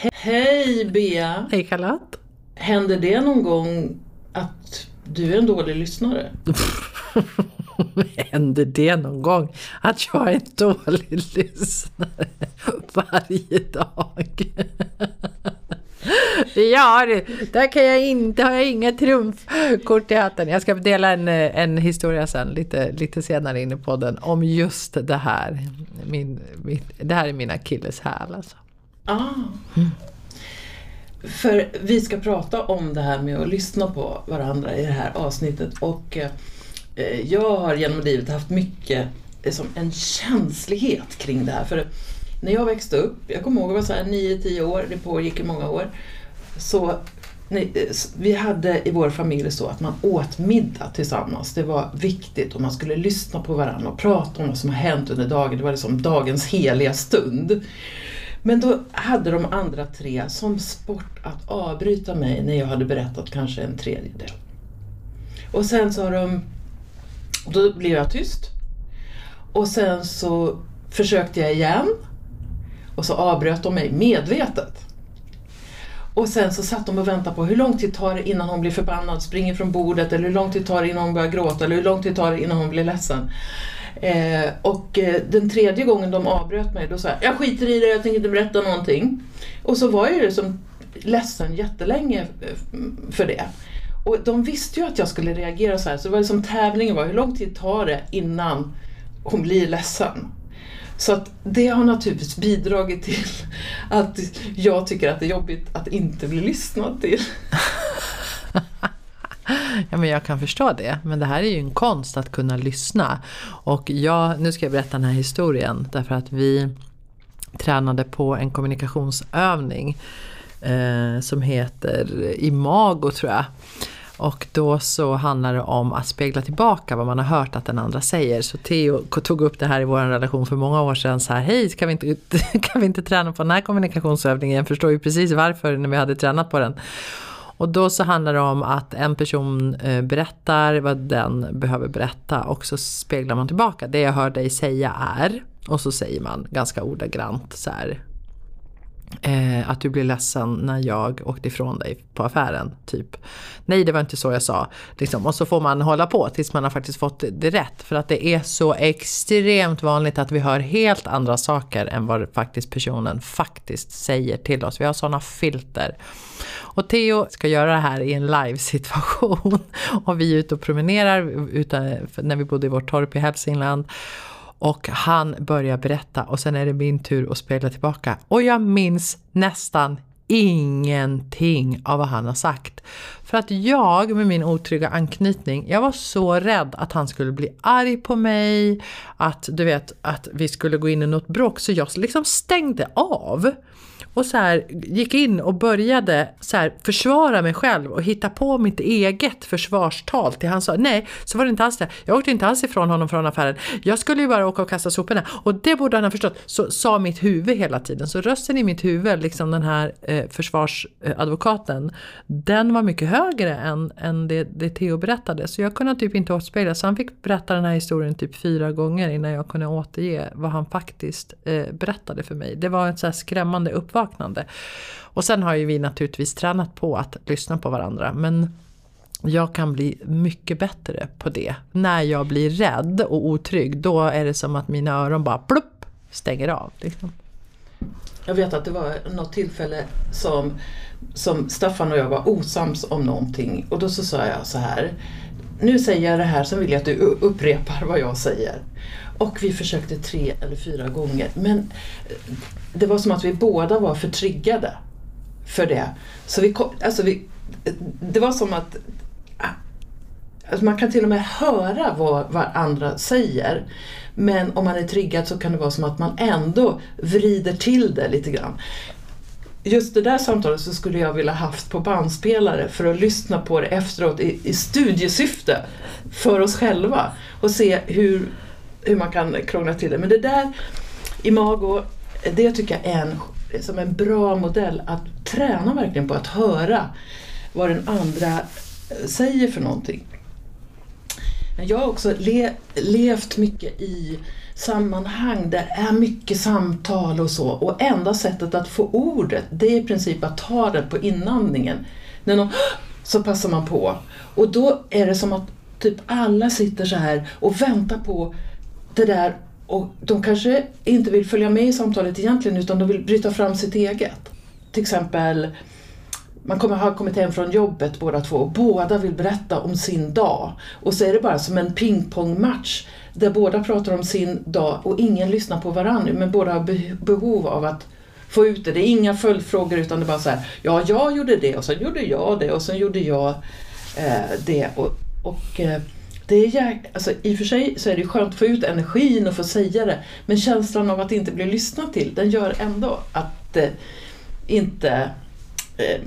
Hej Bea! Hej Charlotte! Händer det någon gång att du är en dålig lyssnare? Händer det någon gång att jag är en dålig lyssnare varje dag? Ja, där kan jag inte, har jag inga trumfkort i hatten. Jag ska dela en, en historia sen, lite, lite senare in i podden, om just det här. Min, min, det här är min akilleshäl alltså. Ah. Mm. För vi ska prata om det här med att lyssna på varandra i det här avsnittet och eh, jag har genom livet haft mycket liksom, en känslighet kring det här. För när jag växte upp, jag kommer ihåg att jag var 9-10 år, det pågick i många år. Så nej, eh, vi hade i vår familj så att man åt middag tillsammans. Det var viktigt och man skulle lyssna på varandra och prata om vad som har hänt under dagen. Det var liksom dagens heliga stund. Men då hade de andra tre som sport att avbryta mig när jag hade berättat kanske en tredjedel. Och sen så de... Då blev jag tyst. Och sen så försökte jag igen. Och så avbröt de mig medvetet. Och sen så satt de och väntade på hur lång tid tar det innan hon blir förbannad, springer från bordet eller hur lång tid tar det innan hon börjar gråta eller hur lång tid tar det innan hon blir ledsen. Eh, och eh, den tredje gången de avbröt mig, då sa jag, jag skiter i det, jag tänker inte berätta någonting. Och så var jag ju liksom ledsen jättelänge eh, för det. Och de visste ju att jag skulle reagera så här, så det var liksom tävlingen var, hur lång tid tar det innan hon blir ledsen? Så att det har naturligtvis bidragit till att jag tycker att det är jobbigt att inte bli lyssnad till. Ja, men jag kan förstå det. Men det här är ju en konst att kunna lyssna. Och jag, nu ska jag berätta den här historien. Därför att vi tränade på en kommunikationsövning eh, som heter Imago tror jag. Och då så handlar det om att spegla tillbaka vad man har hört att den andra säger. Så Theo tog upp det här i vår relation för många år sedan. Så här, hej, kan vi, inte, kan vi inte träna på den här kommunikationsövningen? Jag förstår ju precis varför när vi hade tränat på den. Och då så handlar det om att en person eh, berättar vad den behöver berätta och så speglar man tillbaka. Det jag hör dig säga är, och så säger man ganska ordagrant så här, Eh, att du blir ledsen när jag åkte ifrån dig på affären. Typ. Nej det var inte så jag sa. Liksom. Och så får man hålla på tills man har faktiskt fått det rätt. För att det är så extremt vanligt att vi hör helt andra saker än vad faktiskt personen faktiskt säger till oss. Vi har sådana filter. Och Theo ska göra det här i en live-situation. Och vi är ute och promenerar när vi bodde i vårt torp i Hälsingland. Och han börjar berätta och sen är det min tur att spela tillbaka. Och jag minns nästan ingenting av vad han har sagt. För att jag med min otrygga anknytning, jag var så rädd att han skulle bli arg på mig, att du vet att vi skulle gå in i något bråk så jag liksom stängde av och så här, gick in och började så här, försvara mig själv och hitta på mitt eget försvarstal till han sa nej, så var det inte alls det. Jag åkte inte alls ifrån honom från affären. Jag skulle ju bara åka och kasta soporna och det borde han ha förstått. Så sa mitt huvud hela tiden. Så rösten i mitt huvud, liksom den här eh, försvarsadvokaten, den var mycket högre än, än det, det Theo berättade. Så jag kunde typ inte återspegla. Så han fick berätta den här historien typ fyra gånger innan jag kunde återge vad han faktiskt eh, berättade för mig. Det var ett så här skrämmande upp uppvaknande. Och sen har ju vi naturligtvis tränat på att lyssna på varandra. Men jag kan bli mycket bättre på det. När jag blir rädd och otrygg, då är det som att mina öron bara plupp stänger av. Liksom. Jag vet att det var något tillfälle som, som Staffan och jag var osams om någonting och då så sa jag så här. Nu säger jag det här, sen vill jag att du upprepar vad jag säger. Och vi försökte tre eller fyra gånger men eh, det var som att vi båda var för triggade för det. Så vi, alltså vi, eh, det var som att ah, alltså man kan till och med höra vad, vad andra säger. Men om man är triggad så kan det vara som att man ändå vrider till det lite grann just det där samtalet så skulle jag vilja haft på bandspelare för att lyssna på det efteråt i, i studiesyfte för oss själva och se hur, hur man kan krångla till det. Men det där, Imago, det tycker jag är en, som en bra modell att träna verkligen på att höra vad den andra säger för någonting. Jag har också le, levt mycket i sammanhang där det är mycket samtal och så och enda sättet att få ordet det är i princip att ta det på inandningen. När någon så passar man på och då är det som att typ alla sitter så här och väntar på det där och de kanske inte vill följa med i samtalet egentligen utan de vill bryta fram sitt eget. Till exempel man kommer ha kommit hem från jobbet båda två och båda vill berätta om sin dag. Och så är det bara som en pingpongmatch där båda pratar om sin dag och ingen lyssnar på varandra men båda har behov av att få ut det. Det är inga följdfrågor utan det är bara så här, ja jag gjorde det och sen gjorde jag det och sen gjorde jag eh, det. Och, och eh, det är alltså, I och för sig så är det skönt att få ut energin och få säga det men känslan av att inte bli lyssnad till den gör ändå att eh, inte eh,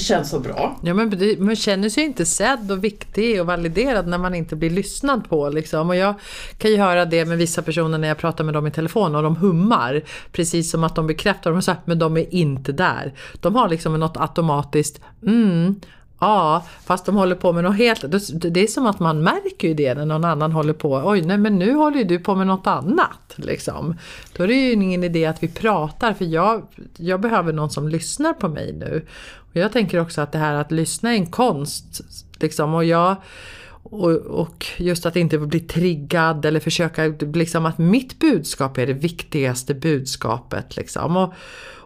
känns så bra. Ja, men man känner sig inte sedd och viktig och validerad när man inte blir lyssnad på. Liksom. Och jag kan ju höra det med vissa personer när jag pratar med dem i telefon och de hummar. Precis som att de bekräftar, de säger, men de är inte där. De har liksom något automatiskt mm, Ja, fast de håller på med något helt... Det är som att man märker ju det när någon annan håller på. Oj, nej men nu håller ju du på med något annat. Liksom. Då är det ju ingen idé att vi pratar för jag, jag behöver någon som lyssnar på mig nu. Och jag tänker också att det här att lyssna är en konst. Liksom, och jag... Och, och, just att inte bli triggad eller försöka, liksom att mitt budskap är det viktigaste budskapet. Liksom. Och,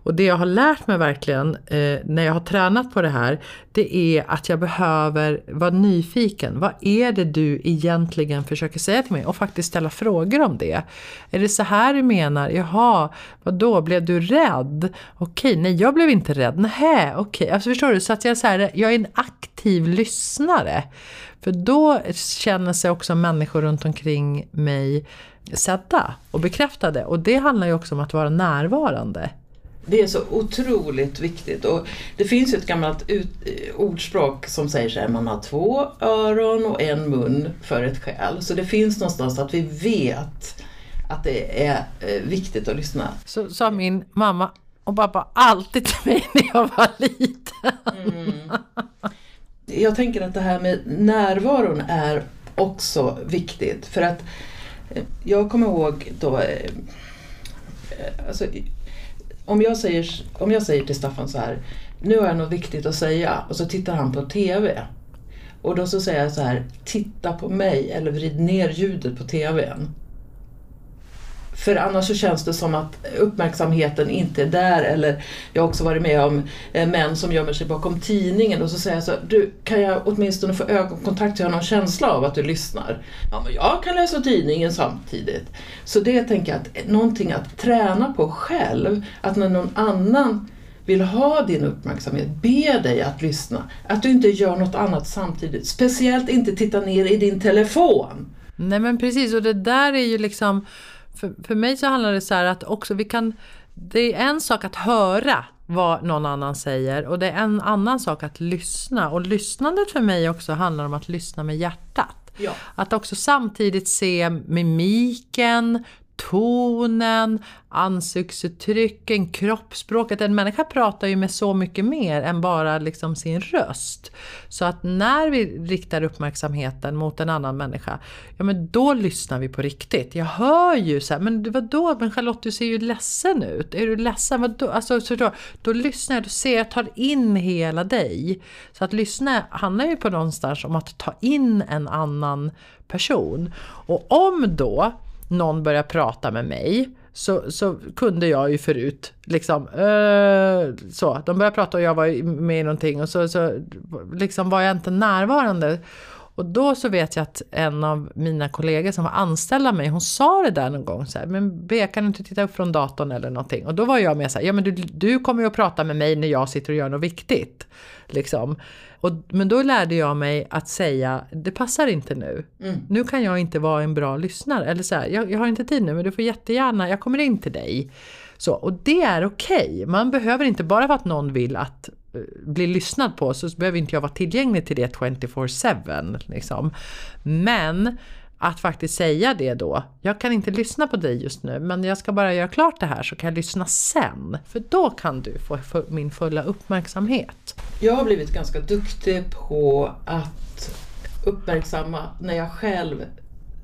och det jag har lärt mig verkligen eh, när jag har tränat på det här, det är att jag behöver vara nyfiken. Vad är det du egentligen försöker säga till mig? Och faktiskt ställa frågor om det. Är det så här du menar? Jaha, vad då? Blev du rädd? Okej, nej jag blev inte rädd. Nej, okej. Alltså förstår du? Så att jag, så här, jag är en aktiv lyssnare. För då känner sig också människor runt omkring mig sedda och bekräftade. Och det handlar ju också om att vara närvarande. Det är så otroligt viktigt. Och det finns ju ett gammalt ut, ordspråk som säger så här, man har två öron och en mun för ett skäl. Så det finns någonstans att vi vet att det är eh, viktigt att lyssna. Så sa min mamma och pappa alltid till mig när jag var liten. Mm. Jag tänker att det här med närvaron är också viktigt. För att eh, jag kommer ihåg då eh, alltså, om jag, säger, om jag säger till Staffan så här, nu har jag något viktigt att säga och så tittar han på TV. Och då så säger jag så här, titta på mig eller vrid ner ljudet på TVn. För annars så känns det som att uppmärksamheten inte är där eller jag har också varit med om eh, män som gömmer sig bakom tidningen och så säger jag så du kan jag åtminstone få ögonkontakt så jag har någon känsla av att du lyssnar? Ja men jag kan läsa tidningen samtidigt. Så det tänker jag att eh, någonting att träna på själv, att när någon annan vill ha din uppmärksamhet, be dig att lyssna. Att du inte gör något annat samtidigt. Speciellt inte titta ner i din telefon. Nej men precis och det där är ju liksom för, för mig så handlar det så här att också vi kan, det är en sak att höra vad någon annan säger och det är en annan sak att lyssna. Och lyssnandet för mig också handlar om att lyssna med hjärtat. Ja. Att också samtidigt se mimiken, tonen, ansiktsuttrycken, kroppsspråket. En människa pratar ju med så mycket mer än bara liksom sin röst. Så att när vi riktar uppmärksamheten mot en annan människa, ja men då lyssnar vi på riktigt. Jag hör ju så här, men vadå, men Charlotte du ser ju ledsen ut. Är du ledsen? Vadå? Alltså, så då, då lyssnar jag, då ser jag, tar in hela dig. Så att lyssna handlar ju på någonstans om att ta in en annan person. Och om då någon börjar prata med mig så, så kunde jag ju förut liksom uh, så. De började prata och jag var med i någonting och så, så liksom var jag inte närvarande. Och då så vet jag att en av mina kollegor som var anställda mig, hon sa det där någon gång så här, men Bea kan du inte titta upp från datorn eller någonting? Och då var jag med så här, ja men du, du kommer ju att prata med mig när jag sitter och gör något viktigt. Liksom. Och, men då lärde jag mig att säga, det passar inte nu. Mm. Nu kan jag inte vara en bra lyssnare. Eller så här, jag, jag har inte tid nu men du får jättegärna, jag kommer in till dig. Så, och det är okej. Okay. Man behöver inte bara för att någon vill att Eh, blir bli lyssnad på så behöver inte jag vara tillgänglig till det 24-7. Liksom. Men att faktiskt säga det då. Jag kan inte lyssna på dig just nu men jag ska bara göra klart det här så kan jag lyssna sen. För då kan du få min fulla uppmärksamhet. Jag har blivit ganska duktig på att uppmärksamma när jag själv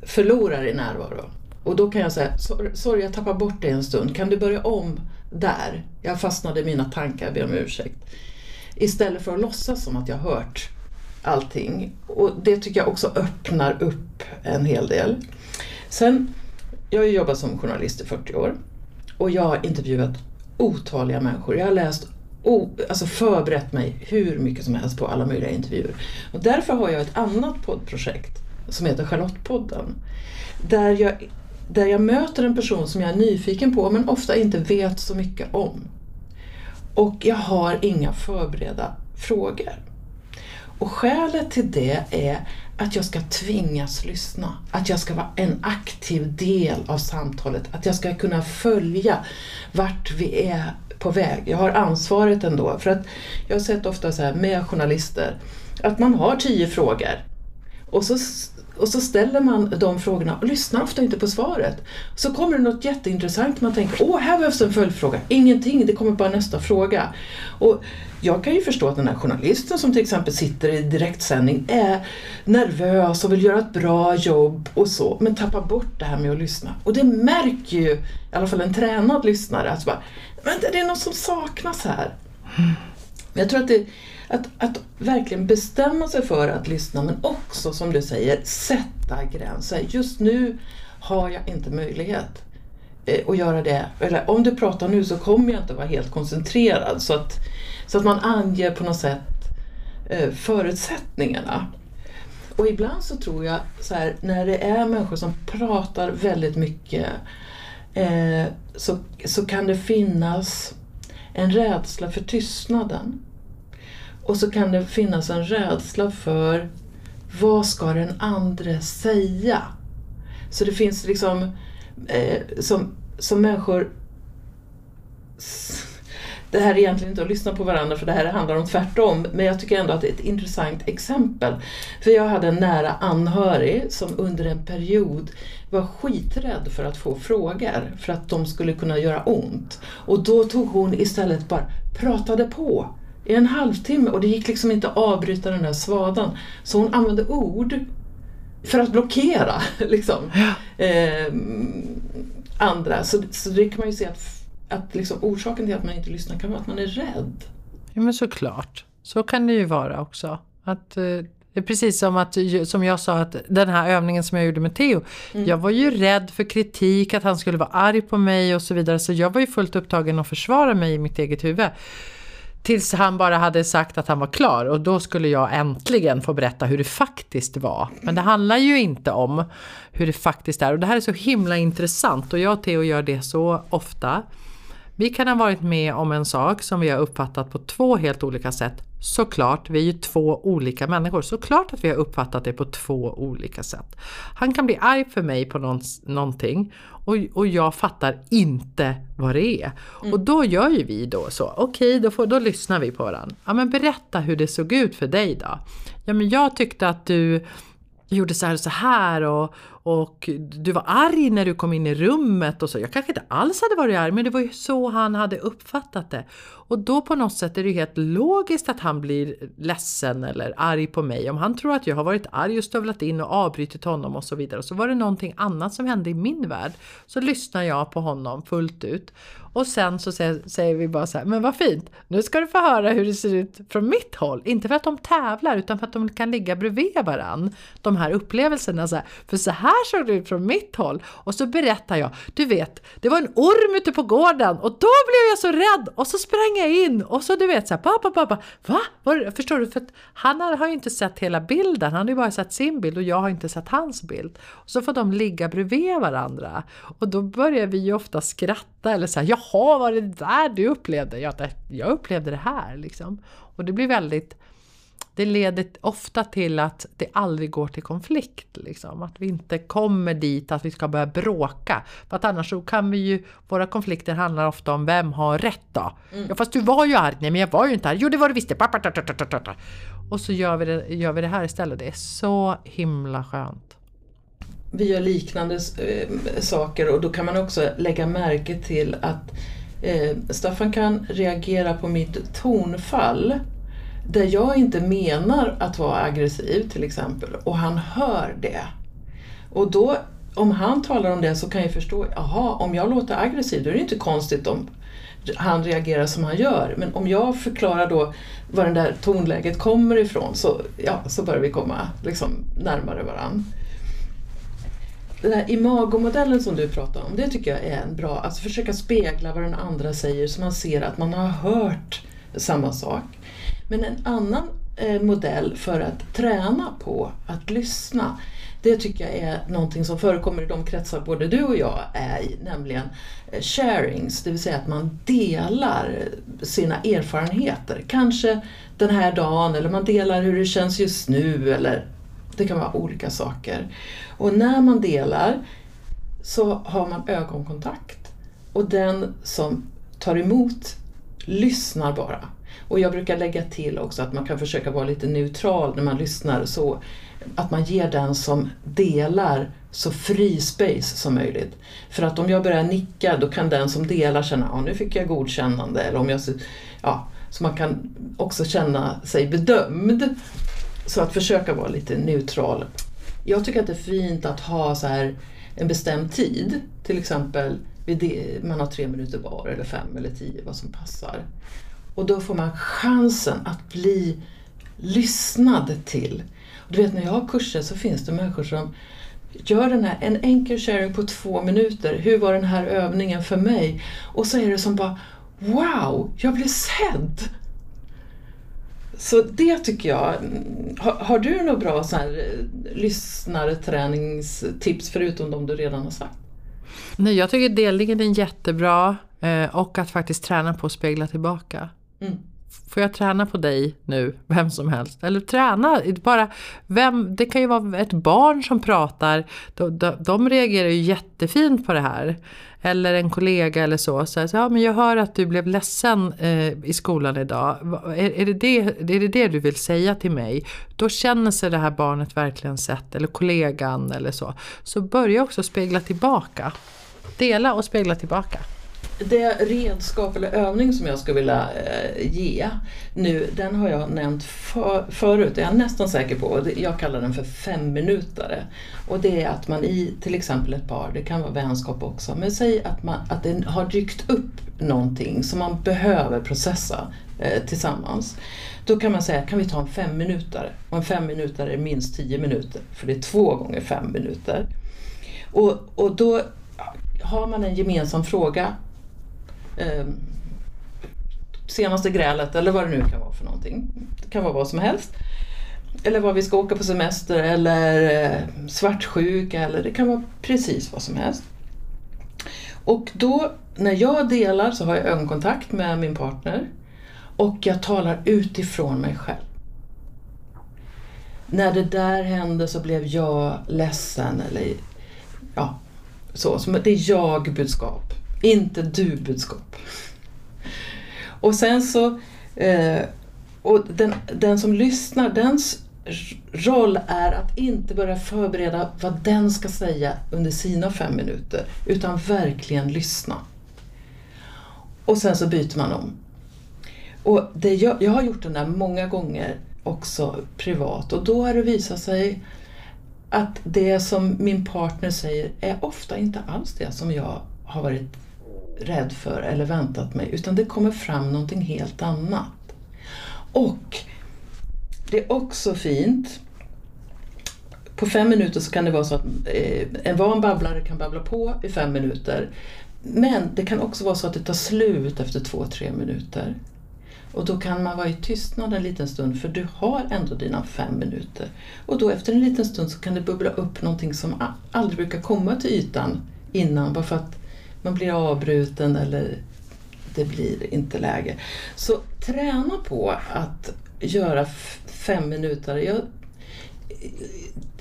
förlorar i närvaro. Och då kan jag säga, sorry jag tappar bort dig en stund, kan du börja om där? Jag fastnade i mina tankar, jag ber om ursäkt. Istället för att låtsas som att jag hört allting. Och det tycker jag också öppnar upp en hel del. Sen, jag har jobbat som journalist i 40 år och jag har intervjuat otaliga människor. Jag har läst och alltså förberett mig hur mycket som helst på alla möjliga intervjuer. Och därför har jag ett annat poddprojekt som heter Charlottepodden. Där jag, där jag möter en person som jag är nyfiken på men ofta inte vet så mycket om. Och jag har inga förberedda frågor. Och skälet till det är att jag ska tvingas lyssna. Att jag ska vara en aktiv del av samtalet. Att jag ska kunna följa vart vi är på väg. Jag har ansvaret ändå. För att jag har sett ofta så här med journalister att man har tio frågor. Och så och så ställer man de frågorna och lyssnar ofta inte på svaret. Så kommer det något jätteintressant, man tänker åh, här behövs en följdfråga. Ingenting, det kommer bara nästa fråga. Och jag kan ju förstå att den här journalisten som till exempel sitter i direktsändning är nervös och vill göra ett bra jobb och så, men tappar bort det här med att lyssna. Och det märker ju i alla fall en tränad lyssnare, att bara, vänta, det är något som saknas här. Men jag tror att det att, att verkligen bestämma sig för att lyssna men också som du säger sätta gränser. Just nu har jag inte möjlighet eh, att göra det. Eller om du pratar nu så kommer jag inte vara helt koncentrerad. Så att, så att man anger på något sätt eh, förutsättningarna. Och ibland så tror jag så här, när det är människor som pratar väldigt mycket eh, så, så kan det finnas en rädsla för tystnaden. Och så kan det finnas en rädsla för vad ska den andra säga? Så det finns liksom eh, som, som människor det här är egentligen inte att lyssna på varandra för det här handlar om tvärtom. Men jag tycker ändå att det är ett intressant exempel. För jag hade en nära anhörig som under en period var skiträdd för att få frågor för att de skulle kunna göra ont. Och då tog hon istället bara pratade på i en halvtimme och det gick liksom inte att avbryta den där svadan. Så hon använde ord för att blockera liksom, eh, andra. Så, så det kan man ju se att, att liksom, orsaken till att man inte lyssnar kan vara att man är rädd. Ja men såklart. Så kan det ju vara också. Att, eh, det är precis som att, som jag sa att den här övningen som jag gjorde med Theo. Mm. Jag var ju rädd för kritik, att han skulle vara arg på mig och så vidare. Så jag var ju fullt upptagen att försvara mig i mitt eget huvud. Tills han bara hade sagt att han var klar och då skulle jag äntligen få berätta hur det faktiskt var. Men det handlar ju inte om hur det faktiskt är och det här är så himla intressant och jag och Theo gör det så ofta. Vi kan ha varit med om en sak som vi har uppfattat på två helt olika sätt. Såklart, vi är ju två olika människor. Såklart att vi har uppfattat det på två olika sätt. Han kan bli arg för mig på någonting och, och jag fattar inte vad det är. Mm. Och då gör ju vi då så, okej okay, då, då lyssnar vi på varandra. Ja men berätta hur det såg ut för dig då. Ja men jag tyckte att du gjorde så här och så här och, och du var arg när du kom in i rummet och så. Jag kanske inte alls hade varit arg men det var ju så han hade uppfattat det. Och då på något sätt är det ju helt logiskt att han blir ledsen eller arg på mig. Om han tror att jag har varit arg och stövlat in och avbrutit honom och så vidare. Och så var det någonting annat som hände i min värld. Så lyssnar jag på honom fullt ut. Och sen så säger, vi bara så här, men vad fint, nu ska du få höra hur det ser ut från mitt håll. Inte för att de tävlar utan för att de kan ligga bredvid varann. De här upplevelserna. Så här. För så här här såg det ut från mitt håll. Och så berättar jag, du vet, det var en orm ute på gården och då blev jag så rädd och så sprang jag in och så du vet så här, pappa, pappa, va? Var, förstår du? För att han har ju inte sett hela bilden, han har ju bara sett sin bild och jag har inte sett hans bild. Och så får de ligga bredvid varandra och då börjar vi ju ofta skratta eller så här, jaha, var det där du upplevde? Jag, jag upplevde det här liksom. Och det blir väldigt det leder ofta till att det aldrig går till konflikt. Liksom. Att vi inte kommer dit att vi ska börja bråka. För att annars så kan vi ju, våra konflikter handlar ofta om vem har rätt då? Mm. Ja fast du var ju arg, nej men jag var ju inte arg, jo det var du visst Och så gör vi, det, gör vi det här istället, det är så himla skönt. Vi gör liknande äh, saker och då kan man också lägga märke till att eh, Staffan kan reagera på mitt tonfall där jag inte menar att vara aggressiv till exempel och han hör det. Och då, om han talar om det så kan jag förstå, jaha, om jag låter aggressiv då är det inte konstigt om han reagerar som han gör. Men om jag förklarar då var det där tonläget kommer ifrån så, ja, så börjar vi komma liksom, närmare varandra. Den här imagomodellen som du pratar om, det tycker jag är en bra, alltså försöka spegla vad den andra säger så man ser att man har hört samma sak. Men en annan eh, modell för att träna på att lyssna, det tycker jag är någonting som förekommer i de kretsar både du och jag är i, nämligen eh, sharings, det vill säga att man delar sina erfarenheter. Kanske den här dagen eller man delar hur det känns just nu eller det kan vara olika saker. Och när man delar så har man ögonkontakt och den som tar emot lyssnar bara. Och jag brukar lägga till också att man kan försöka vara lite neutral när man lyssnar så att man ger den som delar så fri space som möjligt. För att om jag börjar nicka då kan den som delar känna att nu fick jag godkännande. Eller om jag, ja, så man kan också känna sig bedömd. Så att försöka vara lite neutral. Jag tycker att det är fint att ha så här en bestämd tid. Till exempel man har tre minuter var eller fem eller tio, vad som passar. Och då får man chansen att bli lyssnad till. Du vet när jag har kurser så finns det människor som gör den här, en enkel sharing på två minuter. Hur var den här övningen för mig? Och så är det som bara Wow, jag blev sedd! Så det tycker jag. Har, har du några bra så här, eh, lyssnarträningstips förutom de du redan har sagt? Nej, jag tycker delningen är jättebra eh, och att faktiskt träna på att spegla tillbaka. Mm. Får jag träna på dig nu, vem som helst? Eller träna, bara vem, det kan ju vara ett barn som pratar, de, de, de reagerar ju jättefint på det här. Eller en kollega eller så. så, så ja, men jag hör att du blev ledsen eh, i skolan idag. Är, är, det det, är det det du vill säga till mig? Då känner sig det här barnet verkligen sett. Eller kollegan eller så. Så börja också spegla tillbaka. Dela och spegla tillbaka det redskap eller övning som jag skulle vilja eh, ge nu, den har jag nämnt för, förut, jag är jag nästan säker på. Jag kallar den för femminutare. Och det är att man i till exempel ett par, det kan vara vänskap också, men säg att, man, att det har dykt upp någonting som man behöver processa eh, tillsammans. Då kan man säga, kan vi ta en femminutare? Och en femminutare är minst tio minuter, för det är två gånger fem minuter. Och, och då har man en gemensam fråga eh, senaste grälet eller vad det nu kan vara för någonting. Det kan vara vad som helst. Eller var vi ska åka på semester eller eh, svartsjuka eller det kan vara precis vad som helst. Och då när jag delar så har jag ögonkontakt med min partner och jag talar utifrån mig själv. När det där hände så blev jag ledsen eller ja, så. Det är jag-budskap. Inte du-budskap. Och sen så, eh, och den, den som lyssnar, dens roll är att inte börja förbereda vad den ska säga under sina fem minuter, utan verkligen lyssna. Och sen så byter man om. Och det jag, jag har gjort den där många gånger också privat och då har det visat sig att det som min partner säger är ofta inte alls det som jag har varit rädd för eller väntat mig utan det kommer fram någonting helt annat. Och det är också fint på fem minuter så kan det vara så att eh, en van babblare kan babbla på i fem minuter. Men det kan också vara så att det tar slut efter två, tre minuter. Och då kan man vara i tystnad en liten stund för du har ändå dina fem minuter. Och då efter en liten stund så kan det bubbla upp någonting som aldrig brukar komma till ytan innan bara för att man blir avbruten eller det blir inte läge. Så träna på att göra fem minuter. Jag,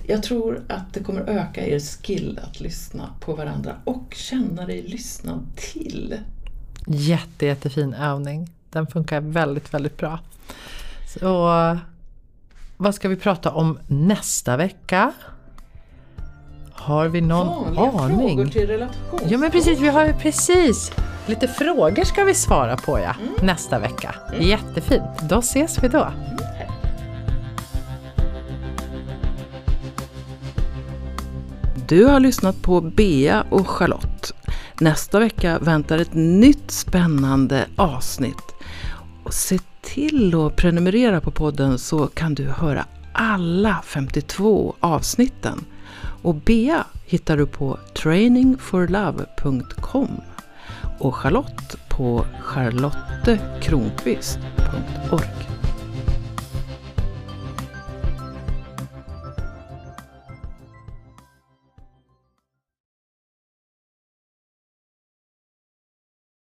jag tror att det kommer öka er skill att lyssna på varandra och känna dig lyssnad till. Jätte, jättefin övning. Den funkar väldigt, väldigt bra. Så, vad ska vi prata om nästa vecka? Har vi någon Vanliga aning? frågor till relation. Ja men precis, vi har ju precis lite frågor ska vi svara på ja, Mm. nästa vecka. Jättefint, då ses vi då. Du har lyssnat på Bea och Charlotte. Nästa vecka väntar ett nytt spännande avsnitt. Och se till att prenumerera på podden så kan du höra alla 52 avsnitten. Och Bea hittar du på trainingforlove.com och Charlotte på charlottekronqvist.org.